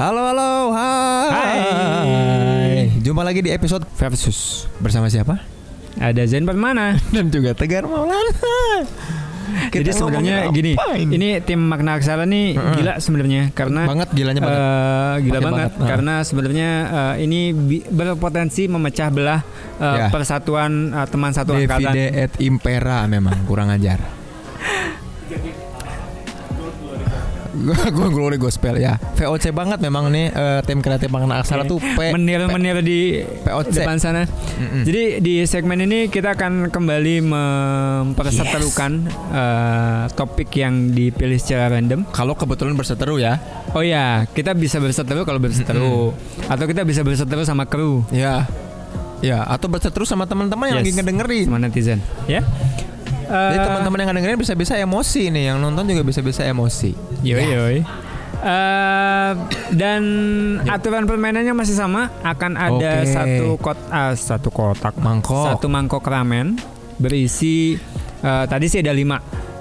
Halo halo hai. Hai. Jumpa lagi di episode versus bersama siapa? ada Zen mana? Dan juga Tegar Maulana. Jadi sebenarnya gini, ini? ini tim makna aksara nih Heeh. gila sebenarnya karena banget gilanya banget. eh, gila Pakai banget, banget, nah. karena sebenarnya eh, ini bi- berpotensi memecah belah eh, Ya. persatuan eh, teman satu angkatan. Divide et impera memang kurang ajar. gue glory gospel ya. VOC banget memang nih eh, tim kreatif makna aksara Oke. tuh P. Menir-menir di POC. depan sana. Mm-mm. Jadi di segmen ini kita akan kembali memperseterukan eh, topik yang dipilih secara random. kalau kebetulan berseteru ya. Oh ya, kita bisa berseteru kalau berseteru, atau kita bisa berseteru sama kru, Ya. Ya, atau berseteru sama teman-teman yang Yes. lagi ngedengerin. sama netizen. Ya. Jadi Eh, teman-teman yang ngedengerin bisa-bisa emosi nih, yang nonton juga bisa-bisa emosi. Yoi Ya. yoi. Eh, dan aturan permainannya masih sama, akan ada Oke. satu kot, ah, satu kotak, Mangkok. satu mangkok ramen berisi. eh, tadi sih ada lima,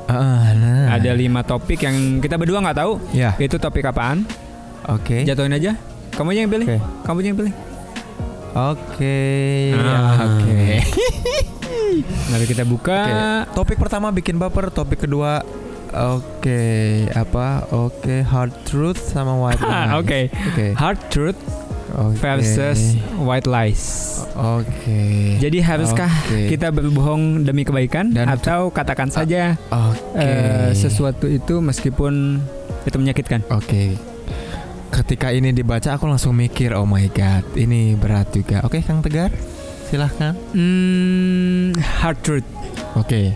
Ah, nah. ada lima topik yang kita berdua nggak tahu. Ya, Itu topik apaan? oke. Jatuhin aja. Kamu aja yang pilih. Oke. Kamu aja yang pilih. Oke. Ah. Oke. Mari kita buka. Oke. Topik pertama bikin baper, topik kedua oke, apa? Oke, hard truth sama white lies. Ah, Oke. Oke. Hard truth Oke. versus white lies. Oke. Jadi haruskah Oke. kita berbohong demi kebaikan Dan- atau katakan saja Oke. eh, sesuatu itu meskipun itu menyakitkan? Oke. Ketika ini dibaca aku langsung mikir, oh my god, ini berat juga. Oke, Kang Tegar, silahkan. Hmm, hard truth. Oke,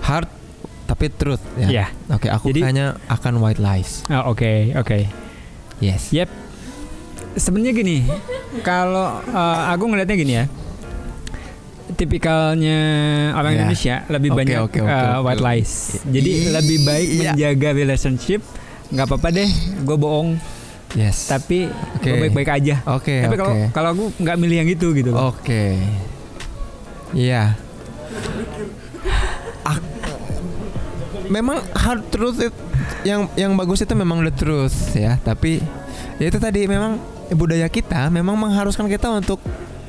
hard tapi truth ya. Ya. Oke, aku Jadi- kayaknya akan white lies. Ah, Oke, oke. Yes. Yep. Sebenarnya gini, kalau eh, aku ngelihatnya gini ya. Tipikalnya orang Ya. Indonesia lebih Oke, banyak oke, oke, eh, oke. white lies. Jadi Iya. lebih baik menjaga relationship. nggak apa-apa deh, gue bohong. Yes. Tapi Oke. gue baik-baik aja. Oke, Tapi kalau oke. kalau aku nggak milih yang itu gitu. Oke. Iya. Ak- memang hard truth it- yang yang bagus itu memang the truth ya, tapi ya itu tadi memang budaya kita memang mengharuskan kita untuk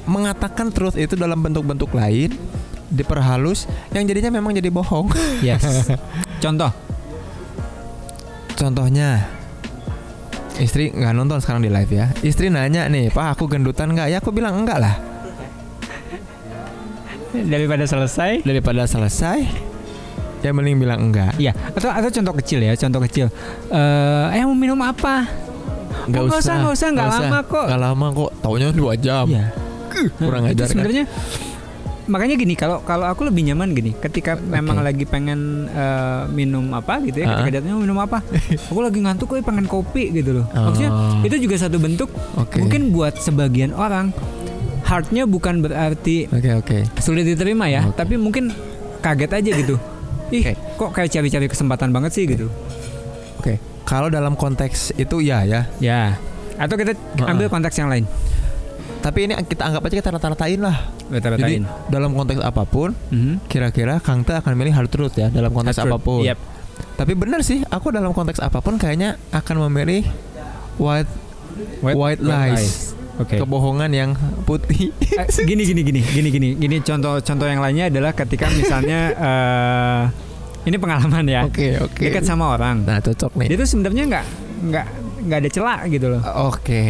mengatakan truth itu dalam bentuk-bentuk lain diperhalus yang jadinya memang jadi bohong. Yes. Contoh. Contohnya istri nggak nonton sekarang di live ya. Istri nanya nih, "Pak, aku gendutan nggak?" Ya aku bilang enggak lah. Daripada selesai. Daripada selesai ya mending bilang enggak. Iya. Atau atau contoh kecil ya, contoh kecil. Eh, eh mau minum apa? Nggak Oh, usah, nggak usah, nggak lama kok. Nggak lama kok. Taunya dua jam. Iya. Kurang Nah, ajar Itu kan? Makanya gini kalau kalau aku lebih nyaman gini ketika memang lagi pengen eh, minum apa gitu ya Ah. ketika datangnya minum apa aku lagi ngantuk kok pengen kopi gitu loh maksudnya Oh. itu juga satu bentuk Oke. mungkin buat sebagian orang hardnya bukan berarti Oke oke. sulit diterima ya Oke. tapi mungkin kaget aja gitu ih Oke. kok kayak cari-cari kesempatan banget sih gitu Oke. Kalau dalam konteks itu ya ya. ya atau kita ambil konteks yang lain Tapi ini kita anggap aja kita rata-ratain lah. Jadi rata-ratain dalam konteks apa pun, Mhm. kira-kira Kang Te akan milih hard truth ya dalam konteks Hard apa pun. Yep. Tapi benar sih, aku dalam konteks apa pun kayaknya akan memilih white White lies. Oke. kebohongan yang putih. Eh, gini gini gini gini gini gini contoh contoh yang lainnya adalah ketika misalnya eh ini pengalaman ya Oke oke. dekat sama orang Nah cocok nih. dia tuh sebenarnya nggak nggak nggak ada celak gitu loh Oke.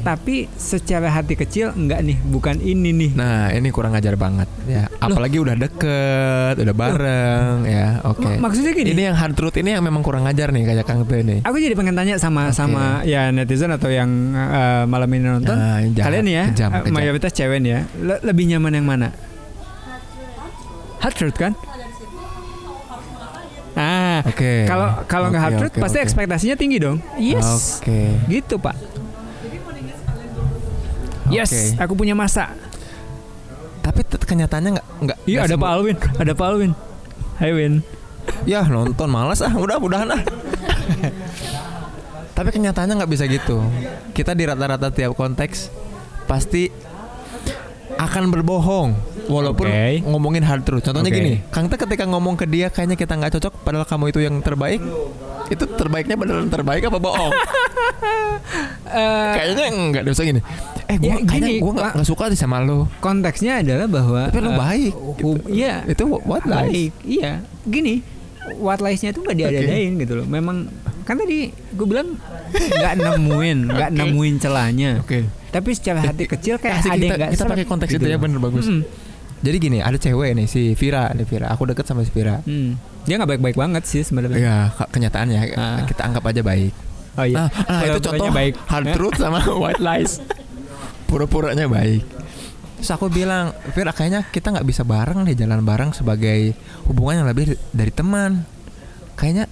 tapi secara hati kecil nggak nih bukan ini nih Nah ini kurang ajar banget ya. Apalagi udah deket, udah bareng ya. Oke. Mak- maksudnya gini Ini yang hard truth ini yang memang kurang ajar nih kayak Kang Te nih. aku jadi pengen tanya sama Oke. sama ya netizen atau yang eh, malam ini nonton Nah, jahat, kalian ya kejam, eh, kejam. mayoritas cewek nih ya le- lebih nyaman yang mana hard truth kan Oke. kalau kalau nggak Oke, hard truth oke, pasti oke. ekspektasinya tinggi dong yes Oke. gitu pak yes aku punya masa Tapi kenyataannya nggak nggak. iya ada Pak Alwin ada Pak Alwin Hai Win Ya nonton malas ah udah udahan ah. Tapi kenyataannya nggak bisa gitu. Kita di rata-rata tiap konteks pasti akan berbohong walaupun Oke. ngomongin hard truth. Contohnya Oke. gini, Kang Teh ketika ngomong ke dia kayaknya kita nggak cocok padahal kamu itu yang terbaik. Itu terbaiknya beneran terbaik apa bohong? Eh, kayaknya enggak usah gini. Eh gua Ya, kayaknya gini, gua nggak suka sih sama lo. konteksnya adalah bahwa Tapi lu eh, baik, hub- Iya. Itu what lies? baik. Iya. Gini, what lies-nya itu nggak diadain gitu loh. Memang kan tadi gue bilang nggak nemuin, nggak Oke. nemuin celahnya. Oke. Tapi secara hati kecil kayak Asik, ada kita- kita pakai konteks gitu itu ya, loh. bener, bagus. Mm-mm. Jadi gini, ada cewek nih si Vira, nih Vira. Aku deket sama si Vira. Hmm. Dia nggak baik-baik banget sih sebenarnya. Iya, ke- kenyataannya Ah. kita anggap aja baik. Oh iya. Nah, nah, itu contoh baik. hard Ya. truth sama white lies. Pura-puranya baik. Terus aku bilang, Vira kayaknya kita nggak bisa bareng deh jalan bareng sebagai hubungan yang lebih dari teman. Kayaknya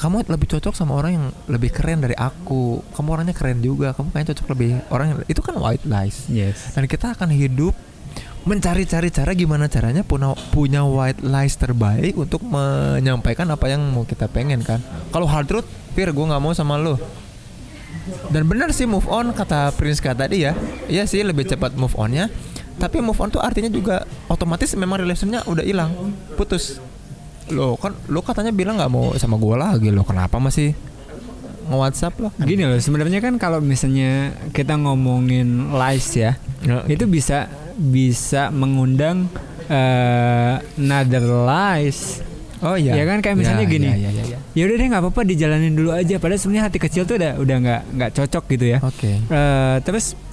kamu lebih cocok sama orang yang lebih keren dari aku. Kamu orangnya keren juga. Kamu kayaknya cocok lebih orang yang itu kan white lies. Yes. Dan kita akan hidup mencari-cari cara gimana caranya punya punya white lies terbaik untuk menyampaikan apa yang mau kita pengen kan. Kalau hard truth, Fir, gue nggak mau sama lo. Dan benar sih move on kata Prince kata tadi ya. Iya sih lebih cepat move onnya. Tapi move on tuh artinya juga otomatis memang relationnya udah hilang, putus. Lo kan lo katanya bilang nggak mau sama gue lagi lo. Kenapa masih nge-WhatsApp lo? Gini loh, sebenarnya kan kalau misalnya kita ngomongin lies ya, Ya, itu bisa bisa mengundang eh, another lies. Oh iya. Ya kan, kayak misalnya Ya, gini. Ya, ya, ya, ya. Ya udah deh nggak apa-apa dijalanin dulu aja. Padahal sebenarnya hati kecil tuh udah udah nggak nggak cocok gitu ya. Oke. Eh, terus eh,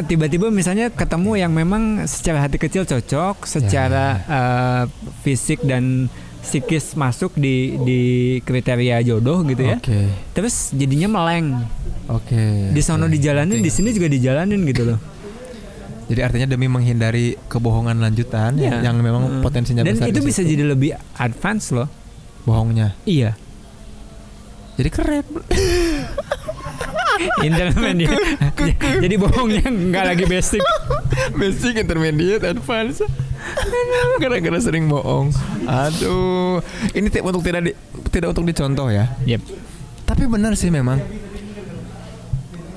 tiba-tiba misalnya ketemu yang memang secara hati kecil cocok, secara eh, fisik dan psikis masuk di di kriteria jodoh gitu ya. Oke. Terus jadinya meleng. Oke. Di sono oke. dijalanin, di sini juga dijalanin gitu loh. Jadi artinya demi menghindari kebohongan lanjutan Iya. yang memang Mm. potensinya Dan besar itu di bisa jadi lebih advance loh. bohongnya. Iya. Jadi keren. Intermediate. jadi bohongnya nggak lagi basic. Basic, intermediate, advance. Gara-gara sering bohong. Aduh, ini untuk tidak di, tidak untuk dicontoh ya. Yep. Tapi benar sih memang.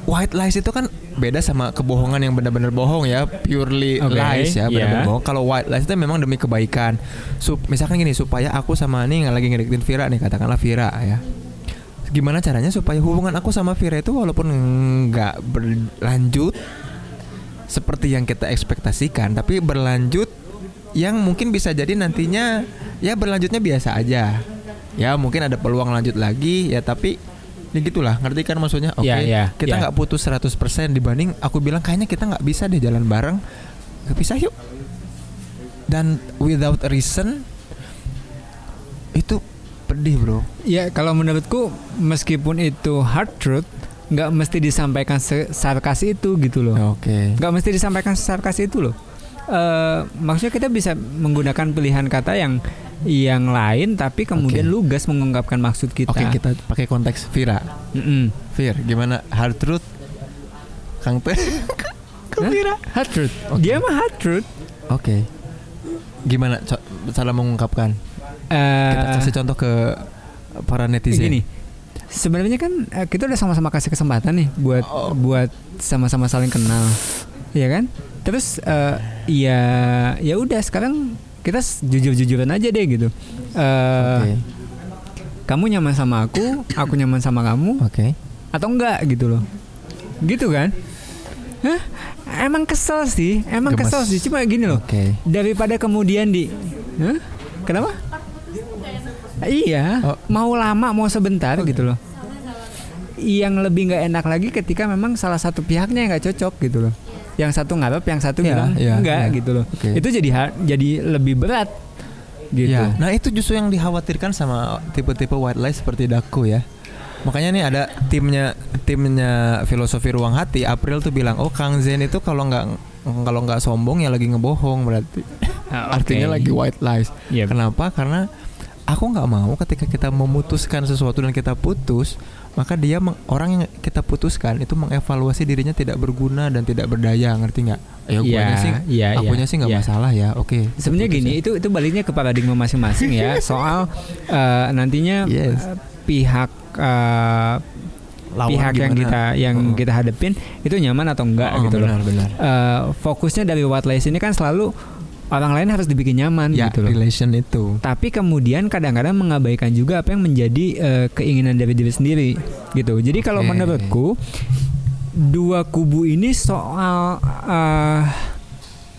White lies itu kan beda sama kebohongan yang benar-benar bohong ya, purely Oke, lies ya, benar-benar iya. bohong. Kalau white lies itu memang demi kebaikan. Sup, misalkan gini, supaya aku sama nih nggak lagi ngedeketin Vira nih, katakanlah Vira ya. Gimana caranya supaya hubungan aku sama Vira itu walaupun nggak berlanjut seperti yang kita ekspektasikan, tapi berlanjut yang mungkin bisa jadi nantinya ya berlanjutnya biasa aja. Ya mungkin ada peluang lanjut lagi ya tapi ya gitulah ngerti kan maksudnya oke Ya, ya, kita ya. nggak putus 100% dibanding aku bilang kayaknya kita nggak bisa deh jalan bareng kepisah yuk dan without a reason itu pedih bro Ya kalau menurutku meskipun itu hard truth, nggak mesti disampaikan sarkas itu gitu loh. oke Nggak mesti disampaikan sarkas itu loh. Eh maksudnya kita bisa menggunakan pilihan kata yang yang lain tapi kemudian Oke. lugas mengungkapkan maksud kita. oke kita pakai konteks Vira Mm-mm. Vir gimana hard truth Kang Teh? Vira Hard truth. Oke. Dia mah hard truth. oke gimana co- cara mengungkapkan Eh, kita kasih contoh ke para netizen Gini, sebenarnya kan eh, kita udah sama-sama kasih kesempatan nih buat Oh. buat sama-sama saling kenal, ya kan? Terus eh, ya ya udah sekarang kita jujur-jujuran aja deh gitu. Eh, oke Kamu nyaman sama aku, aku nyaman sama kamu, oke atau enggak gitu loh? Gitu kan? Hah? Emang kesel sih, emang Gemes. kesel sih. Cuma gini loh, oke daripada kemudian di, Hah? kenapa? Iya, Oh. mau lama mau sebentar gitu loh. Yang lebih nggak enak lagi ketika memang salah satu pihaknya yang nggak cocok gitu loh. Yang satu ngarep, yang satu Iya, bilang iya, enggak iya. gitu loh. Oke. Itu jadi jadi lebih berat gitu. Ya, nah itu justru yang dikhawatirkan sama tipe-tipe white lies seperti Daku ya. Makanya nih ada timnya timnya filosofi ruang hati April tuh bilang, "Oh, Kang Zen itu kalau nggak kalau nggak sombong ya lagi ngebohong berarti." Ah, oke. Artinya lagi white lies. Iya. Kenapa? Karena aku nggak mau ketika kita memutuskan sesuatu dan kita putus, maka dia meng- orang yang kita putuskan itu mengevaluasi dirinya tidak berguna dan tidak berdaya, ngerti nggak? Ya, guanya Iya, sih, akunya iya, sih nggak iya. masalah ya. Oke. Sebenarnya putus gini, ya. itu itu baliknya ke paradigma masing-masing ya. Soal eh, nantinya Yes. eh, pihak lawan pihak yang gimana. kita yang Oh. kita hadepin itu nyaman atau enggak Oh, gitu loh. benar, benar. Eh, fokusnya dari white lies ini kan selalu orang lain harus dibikin nyaman Ya, gitu loh. relation itu. Tapi kemudian kadang-kadang mengabaikan juga apa yang menjadi eh, keinginan dari diri sendiri gitu. Jadi kalau Oke. menurutku dua kubu ini soal eh,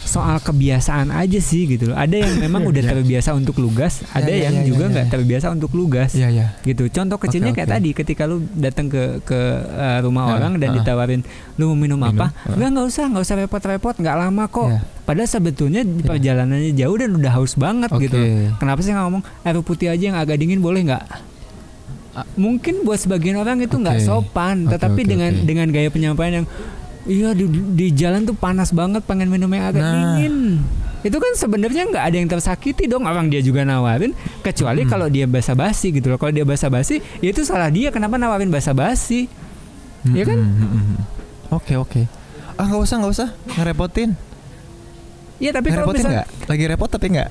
soal kebiasaan aja sih gitu loh. Ada yang memang udah Ya. terbiasa untuk lugas, ada ya, yang ya, juga ya, nggak ya. terbiasa untuk lugas gitu. Contoh kecilnya Oke, kayak oke. tadi ketika lu datang ke ke uh, rumah Nah, orang dan ah. ditawarin lu mau minum, Minum, apa? ah. Enggak nggak usah, nggak usah repot-repot, nggak lama kok. Padahal sebetulnya perjalanannya jauh dan udah haus banget Oke. gitu. Kenapa sih nggak ngomong air putih aja yang agak dingin boleh nggak? Mungkin buat sebagian orang itu nggak Oke. sopan, Oke, tetapi oke, dengan oke. dengan gaya penyampaian yang iya di, di jalan tuh panas banget, pengen minum yang agak Nah. dingin. Itu kan sebenarnya nggak ada yang tersakiti dong orang dia juga nawarin, kecuali Mm-mm. kalau dia basa-basi gitu loh. Kalau dia basa-basi, ya itu salah dia. Kenapa nawarin basa-basi? Iya kan? Mm, mm, mm, mm. Oke, oke. Ah, nggak usah, nggak usah. Ngerepotin. Iya tapi kalau misal nggak? Lagi repot tapi nggak?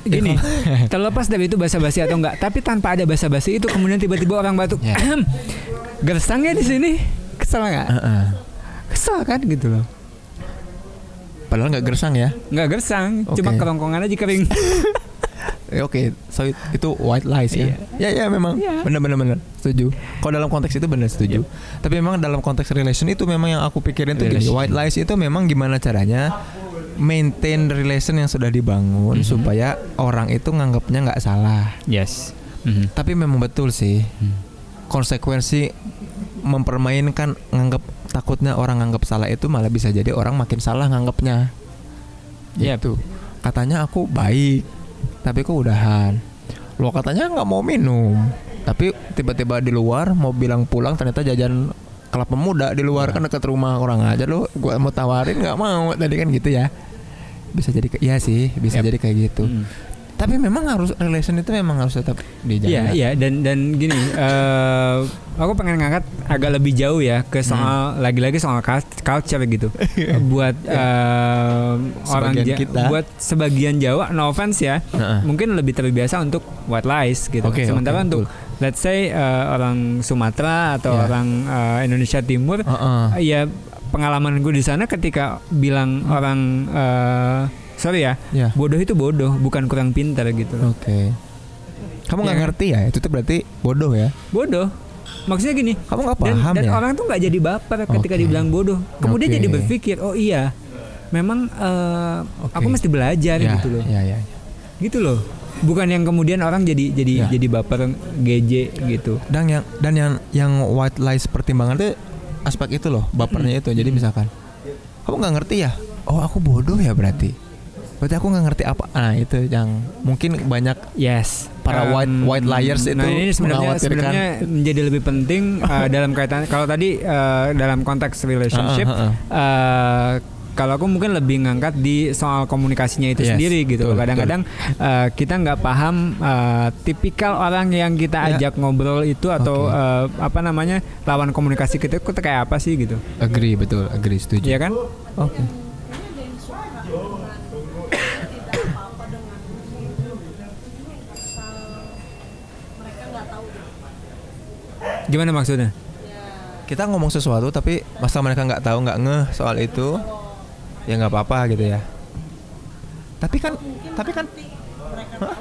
gini, terlepas dari itu basa-basi atau enggak, tapi tanpa ada basa-basi itu kemudian tiba-tiba orang batuk, gersang ya di sini, kesel nggak? Heeh. Kesel kan gitu loh. Padahal nggak gersang ya. Nggak gersang, cuma Oke. kerongkongan aja kering. Eh, Oke, so it- itu white lies ya. Ya, ya memang. Iya. Bener, bener, bener. Setuju. Kalau dalam konteks itu bener setuju. Tapi memang dalam konteks relation itu memang yang aku pikirin tuh gini. White lies itu memang gimana caranya maintain relation yang sudah dibangun Mhm. supaya orang itu nganggapnya nggak salah. Yes. Mhm. Tapi memang betul sih Hmm. konsekuensi mempermainkan nganggap takutnya orang nganggap salah itu malah bisa jadi orang makin salah nganggapnya. Yep. Gitu. Katanya aku baik, tapi kok udahan. Lo katanya nggak mau minum, tapi tiba-tiba di luar mau bilang pulang ternyata jajan kelapa muda di luar kan dekat rumah orang aja lo gua mau tawarin nggak mau tadi kan gitu ya bisa jadi ke- iya sih bisa Yep. jadi kayak gitu Mhm. Tapi memang harus relation itu memang harus tetap dijaga Iya, iya dan dan gini, eh aku pengen ngangkat agak lebih jauh ya ke soal Hmm. lagi-lagi soal cul- culture gitu. buat eh, orang Ja- kita. buat sebagian Jawa, no offense ya, Heeh. mungkin lebih terbiasa untuk white lies gitu. Oke, Sementara oke, untuk betul. let's say eh, orang Sumatera atau Iya. orang eh, Indonesia Timur, Heeh. ya pengalamanku di sana ketika bilang orang eh, sorry ya, Ya. bodoh itu bodoh, bukan kurang pintar gitu loh. Oke. Kamu nggak Ya. ngerti ya? Itu tuh berarti bodoh ya? Bodoh. Maksudnya gini, Kamu nggak dan, paham dan ya? orang tuh nggak jadi baper ketika Oke. dibilang bodoh. Kemudian Oke. jadi berpikir, oh iya, memang eh, Oke. aku mesti belajar ya, gitu loh, Ya, ya, ya. gitu loh. Bukan yang kemudian orang jadi jadi Ya. jadi baper geje gitu. Dan yang dan yang yang white lies pertimbangan itu aspek itu loh, bapernya itu. Jadi misalkan kamu nggak ngerti ya? Oh, aku bodoh ya berarti. Berarti aku nggak ngerti apa. Nah, itu yang mungkin banyak Yes. Para Em, white- white liars itu Nah ini sebenarnya sebenarnya menjadi lebih penting eh, dalam kaitan kalau tadi eh, dalam konteks relationship. Heeh, heeh. eh, kalau aku mungkin lebih ngangkat di soal komunikasinya itu Yes, sendiri gitu. Kadang-kadang eh, kita nggak paham eh, tipikal orang yang kita Ya. ajak ngobrol itu atau Oke. eh, apa namanya lawan komunikasi kita itu kayak apa sih gitu. Agree, betul, agree, setuju. Iya kan? Oke. Gimana maksudnya? Kita ngomong sesuatu tapi masa mereka nggak tahu, nggak ngeh soal itu, ya nggak apa-apa gitu ya. Tapi kan, tapi kan, Hah?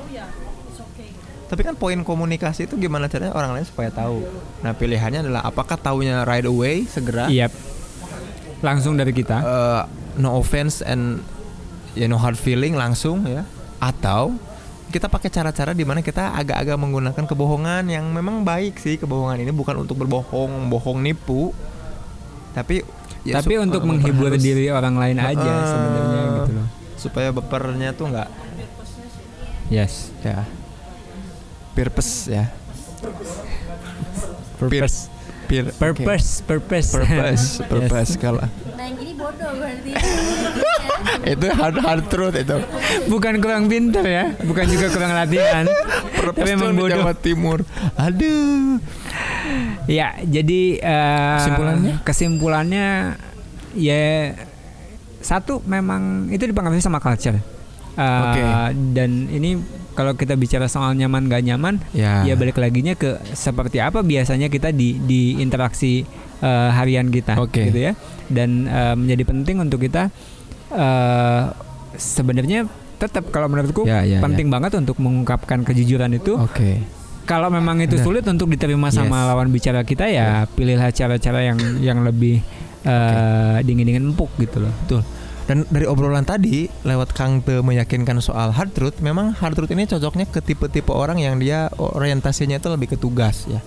tapi kan poin komunikasi itu gimana caranya orang lain supaya tahu. Nah pilihannya adalah apakah taunya right away segera, Iya. Langsung dari kita. uh, no offense and ya no hard feeling langsung ya, atau kita pakai cara-cara di mana kita agak-agak menggunakan kebohongan yang memang baik sih kebohongan ini bukan untuk berbohong, bohong nipu, tapi ya Tapi sup- untuk uh, menghibur memperhalus. diri orang lain aja Heeh. sebenarnya gitu loh. supaya bapernya tuh nggak Yes. ya purpose ya Purpose. Pir, Purpose, purpose. purpose Yes. purpose kalau Nah yang ini bodoh berarti. itu hard hard truth itu Bukan kurang pintar ya, bukan juga kurang latihan. Tapi tuh emang di bodoh. Jawa Timur aduh Ya, jadi eh, Kesimpulannya? kesimpulannya ya satu memang itu dipengaruhi sama culture. Eh, Oke. Dan ini kalau kita bicara soal nyaman gak nyaman, Ya. ya balik laginya ke seperti apa biasanya kita di di interaksi eh, harian kita, Oke. gitu ya. Dan eh, menjadi penting untuk kita eh sebenarnya tetap kalau menurutku Ya, ya, penting banget untuk mengungkapkan kejujuran itu. Oke. Kalau memang itu Benar. sulit untuk diterima sama Yes. lawan bicara kita ya pilihlah cara-cara yang yang lebih eh, dingin-dingin empuk gitu loh. Betul. Dan dari obrolan tadi lewat Kang Te meyakinkan soal hard truth, memang hard truth ini cocoknya ke tipe-tipe orang yang dia orientasinya itu lebih ke tugas ya.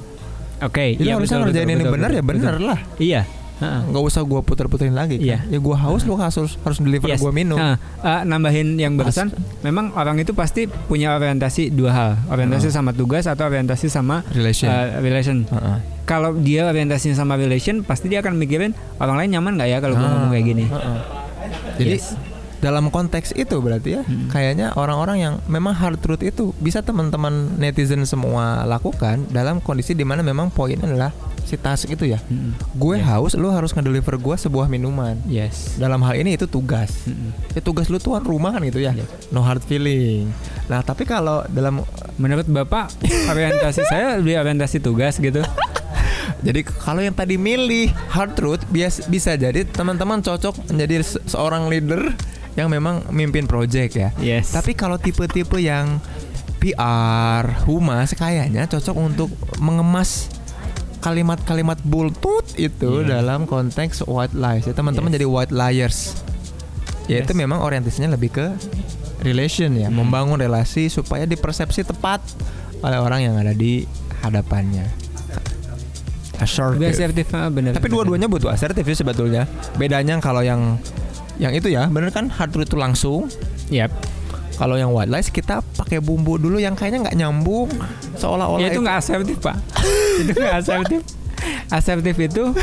Oke, Jadi iya, harusnya betul, ngerjain ini benar ya benar lah. Iya. Nggak usah gua puter-puterin lagi kan. Iya. Ya gua haus lu harus harus deliver Yes. gua minum. Nah, eh, nambahin yang barusan, memang orang itu pasti punya orientasi dua hal, orientasi Heeh. sama tugas atau orientasi sama Relation. eh, relation. Heeh. Kalau dia orientasinya sama relation, pasti dia akan mikirin orang lain nyaman nggak ya kalau gue Ah, ngomong kayak gini. heeh. Jadi Yes. Dalam konteks itu berarti ya Hmm. kayaknya orang-orang yang memang hard truth itu bisa teman-teman netizen semua lakukan dalam kondisi di mana memang poinnya adalah si task itu ya. Mm-mm. Gue Iya. haus, lu harus ngedeliver gue sebuah minuman. Yes. Dalam hal ini itu tugas. Mm-mm. Ya tugas lu tuan rumah kan gitu ya. Iya. No hard feeling. Nah, tapi kalau dalam Menurut bapak, orientasi saya lebih orientasi tugas gitu. jadi kalau yang tadi milih hard truth bias, bisa jadi teman-teman cocok menjadi se- seorang leader yang memang mimpin project ya. Yes. Tapi kalau tipe-tipe yang PR, humas kayaknya cocok untuk mengemas kalimat-kalimat bultut itu Iya. dalam konteks white lies. Ya, teman-teman Yes. jadi white liars. Yaitu Yes. memang orientasinya lebih ke relation ya, Hmm. membangun relasi supaya dipersepsi tepat oleh orang yang ada di hadapannya. lebih Assertive. asertif, ah, bener. Tapi dua-duanya butuh asertif sih sebetulnya. Bedanya kalau yang yang itu ya, bener kan hard truth itu langsung, Yap. kalau yang white lies kita pakai bumbu dulu yang kayaknya nggak nyambung seolah-olah Ya, itu nggak asertif pak. itu nggak asertif. Asertif itu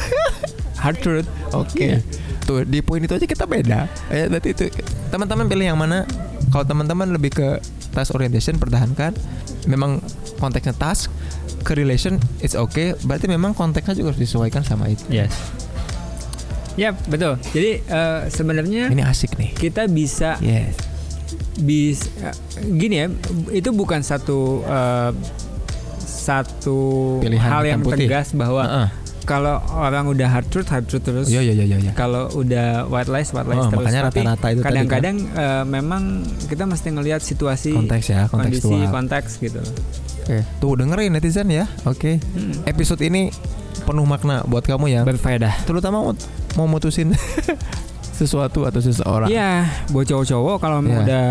hard truth. Oke. Tuh di poin itu aja kita beda. Ya berarti itu teman-teman pilih yang mana? Kalau teman-teman lebih ke task orientation pertahankan. Memang konteksnya task ke relation it's okay. Berarti memang konteksnya juga harus disesuaikan sama itu. Yes. Ya betul. Jadi eh, sebenarnya Ini asik nih. kita bisa Yes. bis eh, gini ya itu bukan satu eh, satu Pilihan hal yang putih. tegas bahwa Heeh. kalau orang udah hard truth hard truth terus Iya iya iya iya. kalau udah white lies white lies Oh, terus makanya rata-rata itu tadi kan. kadang-kadang eh, memang kita mesti ngelihat situasi Konteks ya, kondisi kontekstual. konteks gitu Oke, tuh dengerin netizen ya. Oke. Hmm. Episode ini penuh makna buat kamu yang berfaedah terutama mau- mau mutusin sesuatu atau seseorang. Iya, buat cowok-cowok kalau Iya. udah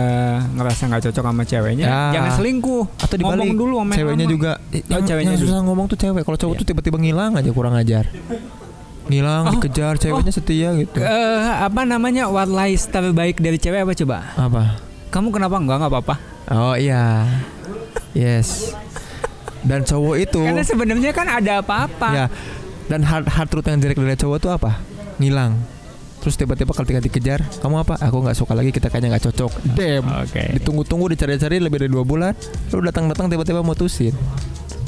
ngerasa nggak cocok sama ceweknya, Ya. jangan selingkuh. Atau dibalik ngomong dulu sama ceweknya lama. juga Oh, yang, ceweknya yang susah ngomong tuh cewek. Kalau cowok Iya. tuh tiba-tiba ngilang aja kurang ajar. Ngilang, Oh. dikejar, ceweknya setia gitu. Eh, apa namanya what lies terbaik dari cewek apa coba? Apa? Kamu kenapa enggak nggak apa-apa? Oh iya. Yes. Dan cowok itu Karena sebenarnya kan ada apa-apa. ya dan hard hard truth yang jelek dari cowok tuh apa? Ngilang. Terus tiba-tiba ketika dikejar, kamu apa? Aku nggak suka lagi, kita kayaknya nggak cocok. Damn. Oke. Ditunggu-tunggu, dicari-cari lebih dari dua bulan, lu datang-datang tiba-tiba mutusin.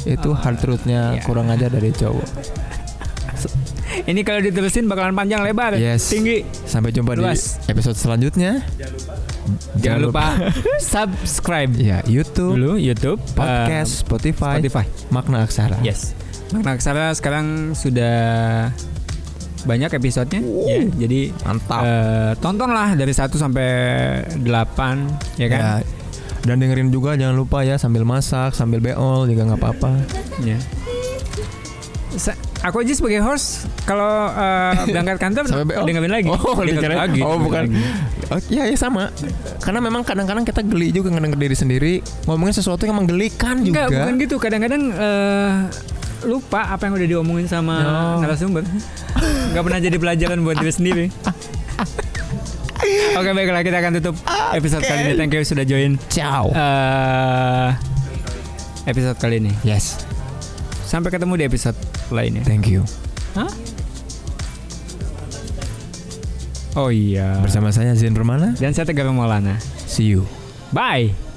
Itu hard truthnya iya. kurang aja dari cowok. Ini kalau diterusin bakalan panjang lebar, Yes. tinggi. Sampai jumpa Luas. di episode selanjutnya. Jangan lupa subscribe ya YouTube, dulu YouTube, podcast, eh, Spotify, Spotify. Makna Aksara. Yes. Makna Aksara sekarang sudah banyak episodenya ya. Jadi Mantap. eh, tontonlah dari 1 sampai 8 ya kan? Ya, dan dengerin juga jangan lupa ya sambil masak, sambil beol juga nggak apa-apa. Ya. Sa- aku aja sebagai host kalau eh, berangkat kantor Sampai BO? dengerin lagi. Oh, Dengerin dengerin. lagi. Oh, bukan. Oh, iya ya sama. Karena memang kadang-kadang kita geli juga ngedenger diri sendiri ngomongin sesuatu yang menggelikan juga. Enggak, bukan gitu. Kadang-kadang eh, lupa apa yang udah diomongin sama Oh. narasumber. Enggak pernah jadi pelajaran buat diri sendiri. Oke, baiklah kita akan tutup episode kali ini. Thank you sudah join. Ciao. eh episode kali ini. Yes. Sampai ketemu di episode lainnya. Thank you. Hah? Oh iya. Bersama saya Zain Permana. Dan saya Tegar Maulana. See you. Bye.